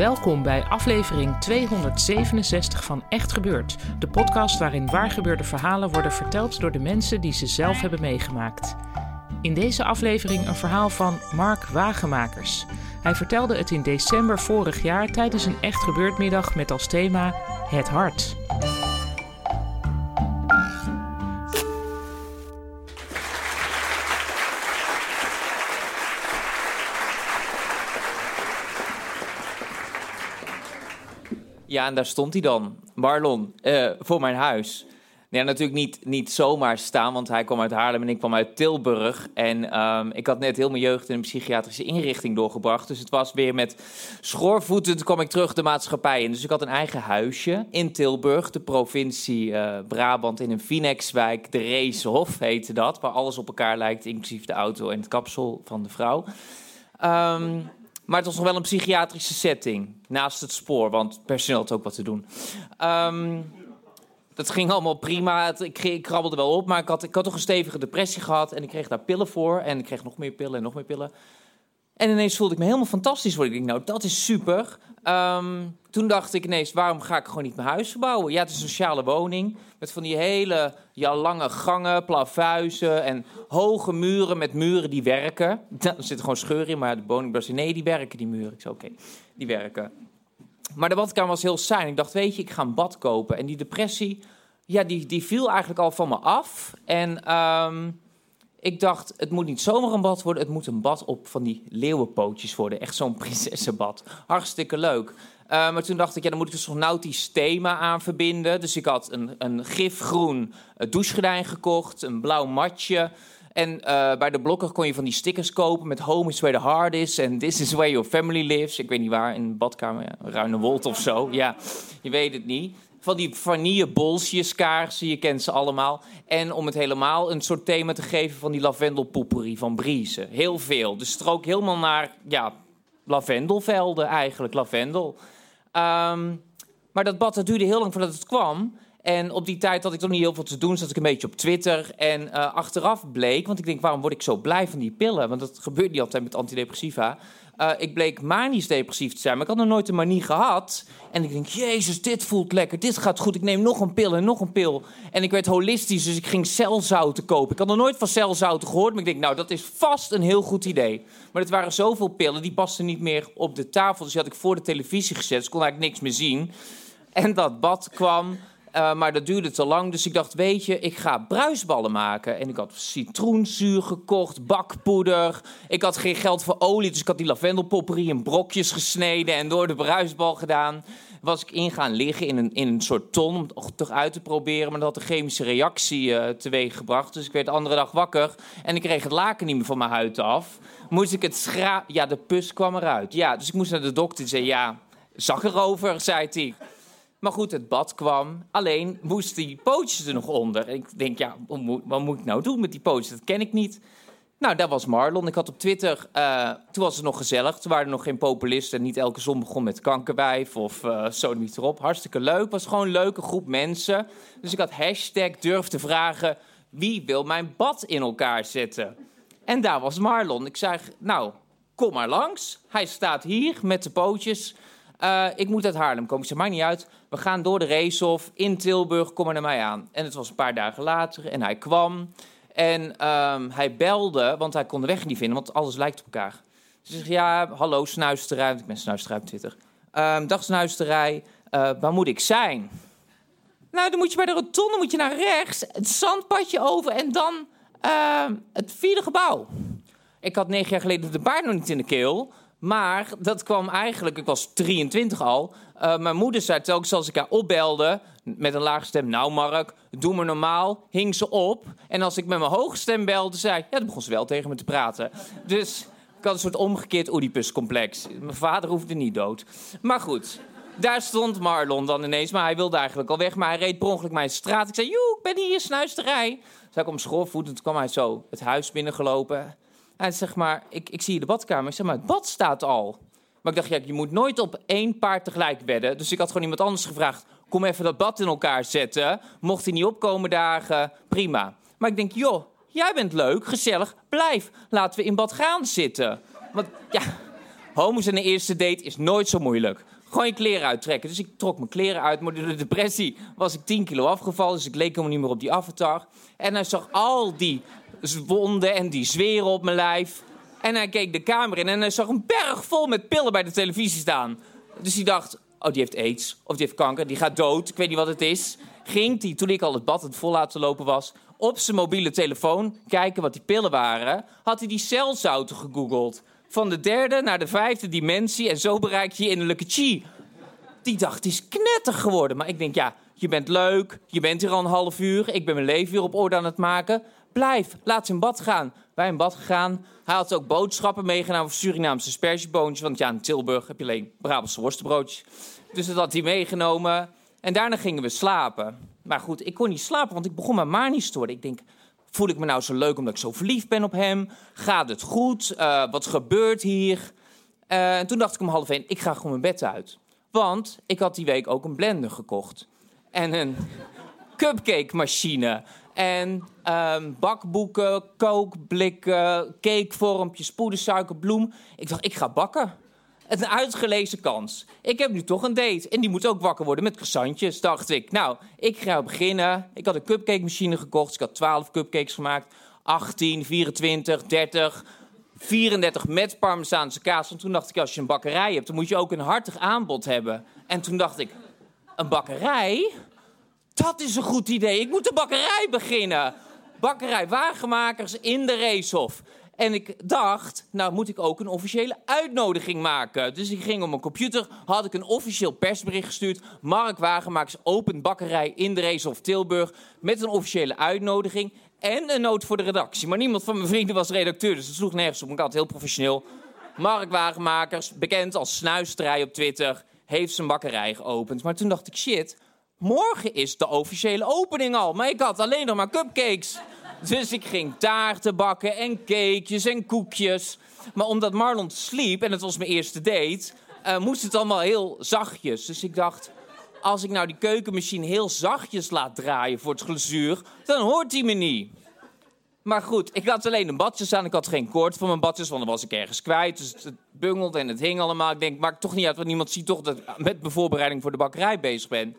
Welkom bij aflevering 267 van Echt Gebeurd. De podcast waarin waargebeurde verhalen worden verteld door de mensen die ze zelf hebben meegemaakt. In deze aflevering een verhaal van Mark Wagemakers. Hij vertelde het in december vorig jaar tijdens een Echt Gebeurd middag met als thema Het Hart. Ja, en daar stond hij dan, Marlon, eh, voor mijn huis. Ja, natuurlijk niet, niet zomaar staan, want hij kwam uit Haarlem en ik kwam uit Tilburg. En ehm, ik had net heel mijn jeugd in een psychiatrische inrichting doorgebracht. Dus het was weer met schoorvoeten. Kwam ik terug de maatschappij in. Dus ik had een eigen huisje in Tilburg, de provincie eh, Brabant, in een Finexwijk. De Reeshof heette dat, waar alles op elkaar lijkt, inclusief de auto en het kapsel van de vrouw. Um, maar het was nog wel een psychiatrische setting. Naast het spoor, want personeel had ook wat te doen. Um, dat ging allemaal prima. Ik, ik, krabbelde wel op, maar ik had, ik had toch een stevige depressie gehad. En ik kreeg daar pillen voor. En ik kreeg nog meer pillen en nog meer pillen. En ineens voelde ik me helemaal fantastisch worden. Ik denk, nou, dat is super. Um, toen dacht ik ineens, waarom ga ik gewoon niet mijn huis verbouwen? Ja, het is een sociale woning. Met van die hele ja, lange gangen, plavuizen en hoge muren met muren die werken. Er zitten gewoon scheuren in, maar de woning nee, die werken, die muren. Ik zei, oké, die werken. Maar de badkamer was heel saai. Ik dacht, weet je, ik ga een bad kopen. En die depressie, ja, die, die viel eigenlijk al van me af. En um, ik dacht, het moet niet zomaar een bad worden. Het moet een bad op van die leeuwenpootjes worden. Echt zo'n prinsessenbad. Hartstikke leuk. Uh, maar toen dacht ik, ja, dan moet ik dus zo'n nautisch thema aan verbinden. Dus ik had een, een gifgroen douchegordijn gekocht, een blauw matje. En uh, bij de blokker kon je van die stickers kopen met Home is where the heart is en This is where your family lives. Ik weet niet waar, in een badkamer, ja, Ruinewold of zo. Ja, je weet het niet. Van die vanille bolsjeskaarsen, je kent ze allemaal. En om het helemaal een soort thema te geven van die lavendelpoeperie van Briese. Heel veel. Dus strook helemaal naar, ja, lavendelvelden eigenlijk, lavendel. Um, maar dat bad dat duurde heel lang voordat het kwam. En op die tijd had ik toch niet heel veel te doen. Zat ik een beetje op Twitter. En uh, achteraf bleek, want ik denk, waarom word ik zo blij van die pillen? Want dat gebeurt niet altijd met antidepressiva. Uh, ik bleek manisch depressief te zijn, maar ik had nog nooit een manie gehad. En ik denk, jezus, dit voelt lekker, dit gaat goed. Ik neem nog een pil en nog een pil. En ik werd holistisch, dus ik ging celzouten kopen. Ik had nog nooit van celzouten gehoord, maar ik denk, nou, dat is vast een heel goed idee. Maar het waren zoveel pillen, die pasten niet meer op de tafel. Dus die had ik voor de televisie gezet, dus kon eigenlijk niks meer zien. En dat bad kwam uh, maar dat duurde te lang, dus ik dacht, weet je, ik ga bruisballen maken. En ik had citroenzuur gekocht, bakpoeder. Ik had geen geld voor olie, dus ik had die lavendelpopperie in brokjes gesneden en door de bruisbal gedaan. Was ik in gaan liggen in een, in een soort ton om het toch uit te proberen. Maar dat had een chemische reactie uh, teweeg gebracht. Dus ik werd de andere dag wakker en ik kreeg het laken niet meer van mijn huid af. Moest ik het schrapen? Ja, de pus kwam eruit. Ja, dus ik moest naar de dokter en zei, ja, zag erover, zei hij. Maar goed, het bad kwam. Alleen moesten die pootjes er nog onder. Ik denk, ja, wat moet, ik nou doen met die pootjes? Dat ken ik niet. Nou, dat was Marlon. Ik had op Twitter, uh, toen was het nog gezellig. Toen waren er nog geen populisten. Niet elke zon begon met kankerwijf of zo niet erop. Hartstikke leuk. was gewoon een leuke groep mensen. Dus ik had hashtag vragen... wie wil mijn bad in elkaar zetten? En daar was Marlon. Ik zei, nou, kom maar langs. Hij staat hier met de pootjes... Uh, ik moet uit Haarlem komen. Ik zei, maakt niet uit. We gaan door de Reeshof in Tilburg. Kom maar naar mij aan. En het was een paar dagen later. En hij kwam. En um, hij belde, want hij kon de weg niet vinden. Want alles lijkt op elkaar. Ze zegt, ja, hallo snuisterij. Ik ben snuisterij op Twitter. Um, dag snuisterij. Uh, waar moet ik zijn? Nou, dan moet je bij de rotonde moet je naar rechts. Het zandpadje over. En dan uh, het vierde gebouw. Ik had negen jaar geleden de baard nog niet in de keel. Maar dat kwam eigenlijk, ik was 23 al. Uh, mijn moeder zei telkens als ik haar opbelde met een lage stem... Nou Mark, doe me normaal, hing ze op. En als ik met mijn hoge stem belde, zei ja, dan begon ze wel tegen me te praten. Dus ik had een soort omgekeerd Oedipus-complex. Mijn vader hoefde niet dood. Maar goed, daar stond Marlon dan ineens. Maar hij wilde eigenlijk al weg. Maar hij reed per ongeluk mijn straat. Ik zei, joe, ik ben hier, snuisterij. Dus schoolvoet en toen kwam hij zo het huis binnengelopen. Hij zegt maar, ik, ik zie je de badkamer. Zeg maar, het bad staat al. Maar ik dacht, ja, je moet nooit op één paard tegelijk bedden. Dus ik had gewoon iemand anders gevraagd, kom even dat bad in elkaar zetten. Mocht hij niet opkomen dagen, prima. Maar ik denk, joh, jij bent leuk, gezellig, blijf. Laten we in bad gaan zitten. Want ja, homo's en een eerste date is nooit zo moeilijk. Gewoon je kleren uittrekken. Dus ik trok mijn kleren uit. Maar door de depressie was ik 10 kilo afgevallen. Dus ik leek helemaal niet meer op die avatar. En hij zag al die wonden en die zweren op mijn lijf. En hij keek de kamer in en hij zag een berg vol met pillen bij de televisie staan. Dus hij dacht, oh, die heeft aids. Of die heeft kanker. Die gaat dood. Ik weet niet wat het is. Ging hij, toen ik al het bad het vol laten lopen was... op zijn mobiele telefoon kijken wat die pillen waren... had hij die celzouten gegoogeld van de derde naar de vijfde dimensie en zo bereik je innerlijke chi. Die dacht, is knetter geworden. Maar ik denk, ja, je bent leuk, je bent hier al een half uur, ik ben mijn leven weer op orde aan het maken. Blijf, laat ze in bad gaan. Wij in bad gegaan. Hij had ook boodschappen meegenomen voor Surinaamse aspergeboontjes. Want ja, in Tilburg heb je alleen Brabantse worstenbroodjes. Dus dat had hij meegenomen. En daarna gingen we slapen. Maar goed, ik kon niet slapen, want ik begon mijn manisch te worden. Ik denk, Voel ik me nou zo leuk omdat ik zo verliefd ben op hem? Gaat het goed? Uh, wat gebeurt hier? Uh, en toen dacht ik om half één, ik ga gewoon mijn bed uit. Want ik had die week ook een blender gekocht. En een cupcake machine. En um, bakboeken, kookblikken, cakevormpjes, poedersuiker, bloem. Ik dacht, ik ga bakken. Een uitgelezen kans. Ik heb nu toch een date. En die moet ook wakker worden met croissantjes, dacht ik. Nou, ik ga beginnen. Ik had een cupcake machine gekocht. Ik had 12 cupcakes gemaakt. 18, 24, 30, 34 met parmezaanse kaas. En toen dacht ik, als je een bakkerij hebt, dan moet je ook een hartig aanbod hebben. En toen dacht ik, een bakkerij? Dat is een goed idee. Ik moet een bakkerij beginnen. Bakkerij Wagenmakers in de Reeshof. En ik dacht, nou moet ik ook een officiële uitnodiging maken. Dus ik ging op mijn computer, had ik een officieel persbericht gestuurd. Mark Wagenmakers opent bakkerij in de of Tilburg. Met een officiële uitnodiging en een noot voor de redactie. Maar niemand van mijn vrienden was redacteur, dus het sloeg nergens op. Ik had heel professioneel. Mark Wagenmakers, bekend als snuisterij op Twitter, heeft zijn bakkerij geopend. Maar toen dacht ik, shit, morgen is de officiële opening al. Maar ik had alleen nog maar cupcakes. Dus ik ging taarten bakken en cakejes en koekjes. Maar omdat Marlon sliep en het was mijn eerste date, uh, moest het allemaal heel zachtjes. Dus ik dacht, als ik nou die keukenmachine heel zachtjes laat draaien voor het glazuur, dan hoort hij me niet. Maar goed, ik had alleen een badjes aan. Ik had geen koord voor mijn badjes, want dan was ik ergens kwijt. Dus het bungelde en het hing allemaal. Ik denk, maakt toch niet uit, want niemand ziet toch dat ik met mijn voorbereiding voor de bakkerij bezig ben.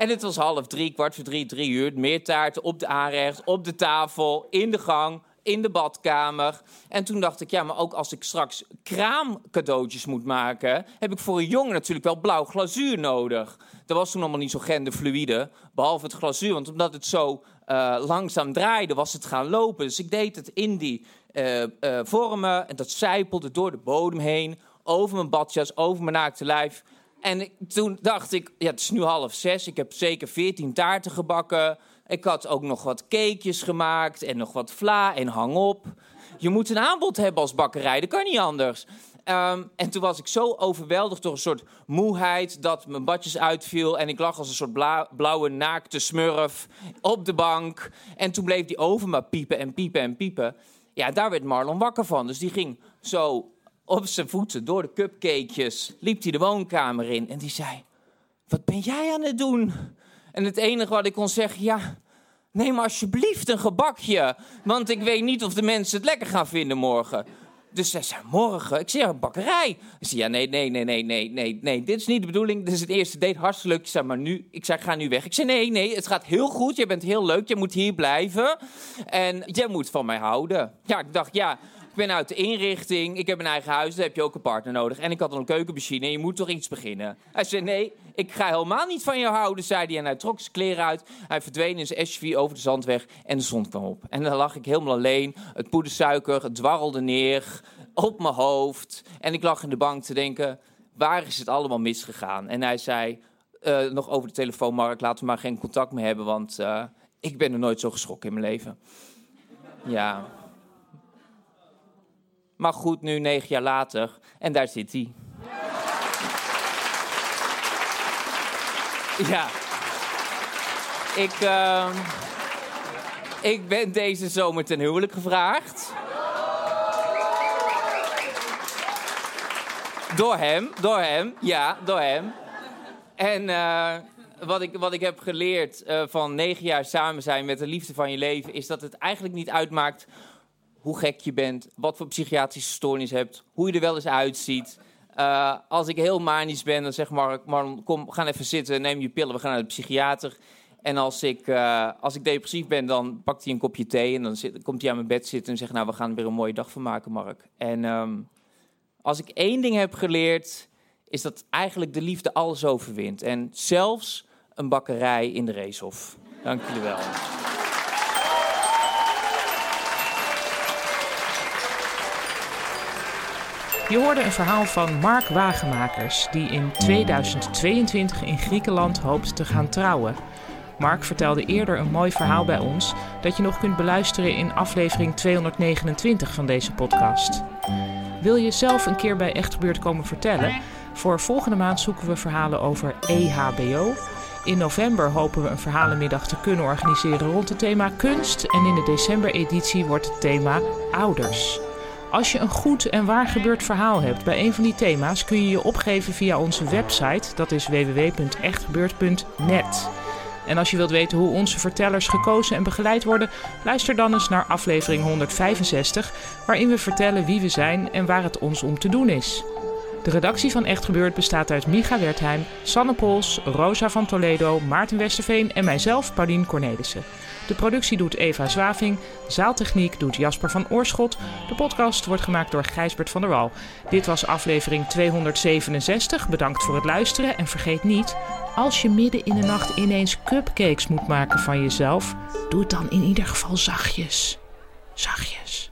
En het was half drie, kwart voor drie, drie uur. Meer taarten op de aanrecht, op de tafel, in de gang, in de badkamer. En toen dacht ik, ja, maar ook als ik straks kraamcadeautjes moet maken... heb ik voor een jongen natuurlijk wel blauw glazuur nodig. Dat was toen allemaal niet zo genderfluide, behalve het glazuur. Want omdat het zo uh, langzaam draaide, was het gaan lopen. Dus ik deed het in die uh, uh, vormen en dat zijpelde door de bodem heen... over mijn badjas, over mijn naakte lijf... En toen dacht ik, ja, het is nu half zes. Ik heb zeker veertien taarten gebakken. Ik had ook nog wat cakejes gemaakt en nog wat vla en hang op. Je moet een aanbod hebben als bakkerij, dat kan niet anders. Um, en toen was ik zo overweldigd door een soort moeheid dat mijn badjes uitviel. En ik lag als een soort blauwe naakte smurf op de bank. En toen bleef die oven maar piepen en piepen en piepen. Ja, daar werd Marlon wakker van. Dus die ging zo op zijn voeten door de cupcakejes, liep hij de woonkamer in en die zei: Wat ben jij aan het doen? En het enige wat ik kon zeggen, ja, neem alsjeblieft een gebakje. Want ik weet niet of de mensen het lekker gaan vinden morgen. Dus zij zei, morgen? Ik zeg, een bakkerij. Ik zei, ja, nee, nee, nee, nee, nee, nee, nee. Dit is niet de bedoeling. Dit is het eerste date, hartstikke leuk. Ik zei, maar nu, ik zei, ga nu weg. Ik zei, nee, nee, het gaat heel goed. Je bent heel leuk. Je moet hier blijven. En jij moet van mij houden. Ja, ik dacht, ja, ben uit de inrichting, ik heb een eigen huis, dan heb je ook een partner nodig. En ik had een keukenmachine en je moet toch iets beginnen. Hij zei, nee, ik ga helemaal niet van je houden, zei hij. En hij trok zijn kleren uit, hij verdween in zijn SUV over de zandweg en de zon kwam op. En dan lag ik helemaal alleen, het poedersuiker, dwarrelde neer op mijn hoofd. En ik lag in de bank te denken, waar is het allemaal misgegaan? En hij zei, eh, nog over de telefoon, Mark, laten we maar geen contact meer hebben, want uh, ik ben er nooit zo geschrokken in mijn leven. Ja. Maar goed, nu negen jaar later, en daar zit hij. Ja. Ik, uh, ik ben deze zomer ten huwelijk gevraagd. Door hem, door hem, ja, door hem. En uh, wat, ik, wat ik heb geleerd uh, van negen jaar samen zijn met de liefde van je leven... is dat het eigenlijk niet uitmaakt hoe gek je bent... wat voor psychiatrische stoornis je hebt, hoe je er wel eens uitziet... Uh, als ik heel manisch ben, dan zeg Mark, kom, ga even zitten, neem je pillen, we gaan naar de psychiater. En als ik, uh, als ik depressief ben, dan pakt hij een kopje thee en dan zit, komt hij aan mijn bed zitten en zegt, nou, we gaan er weer een mooie dag van maken, Mark. En um, als ik één ding heb geleerd, is dat eigenlijk de liefde alles overwint. En zelfs een bakkerij in de Reeshof. Dank jullie wel. Je hoorde een verhaal van Mark Wagenmakers, die in 2022 in Griekenland hoopt te gaan trouwen. Mark vertelde eerder een mooi verhaal bij ons dat je nog kunt beluisteren in aflevering 229 van deze podcast. Wil je zelf een keer bij Echt Gebeurd komen vertellen? Voor volgende maand zoeken we verhalen over EHBO. In november hopen we een verhalenmiddag te kunnen organiseren rond het thema kunst. En in de december-editie wordt het thema ouders. Als je een goed en waar gebeurd verhaal hebt bij een van die thema's, kun je je opgeven via onze website. Dat is www.echtgebeurd.net. En als je wilt weten hoe onze vertellers gekozen en begeleid worden, luister dan eens naar aflevering 165, waarin we vertellen wie we zijn en waar het ons om te doen is. De redactie van Echt Gebeurd bestaat uit Micha Wertheim, Sanne Pols, Rosa van Toledo, Maarten Westerveen en mijzelf, Paulien Cornelissen. De productie doet Eva Zwaving, zaaltechniek doet Jasper van Oorschot. De podcast wordt gemaakt door Gijsbert van der Wal. Dit was aflevering 267. Bedankt voor het luisteren en vergeet niet, als je midden in de nacht ineens cupcakes moet maken van jezelf, doe het dan in ieder geval zachtjes. Zachtjes.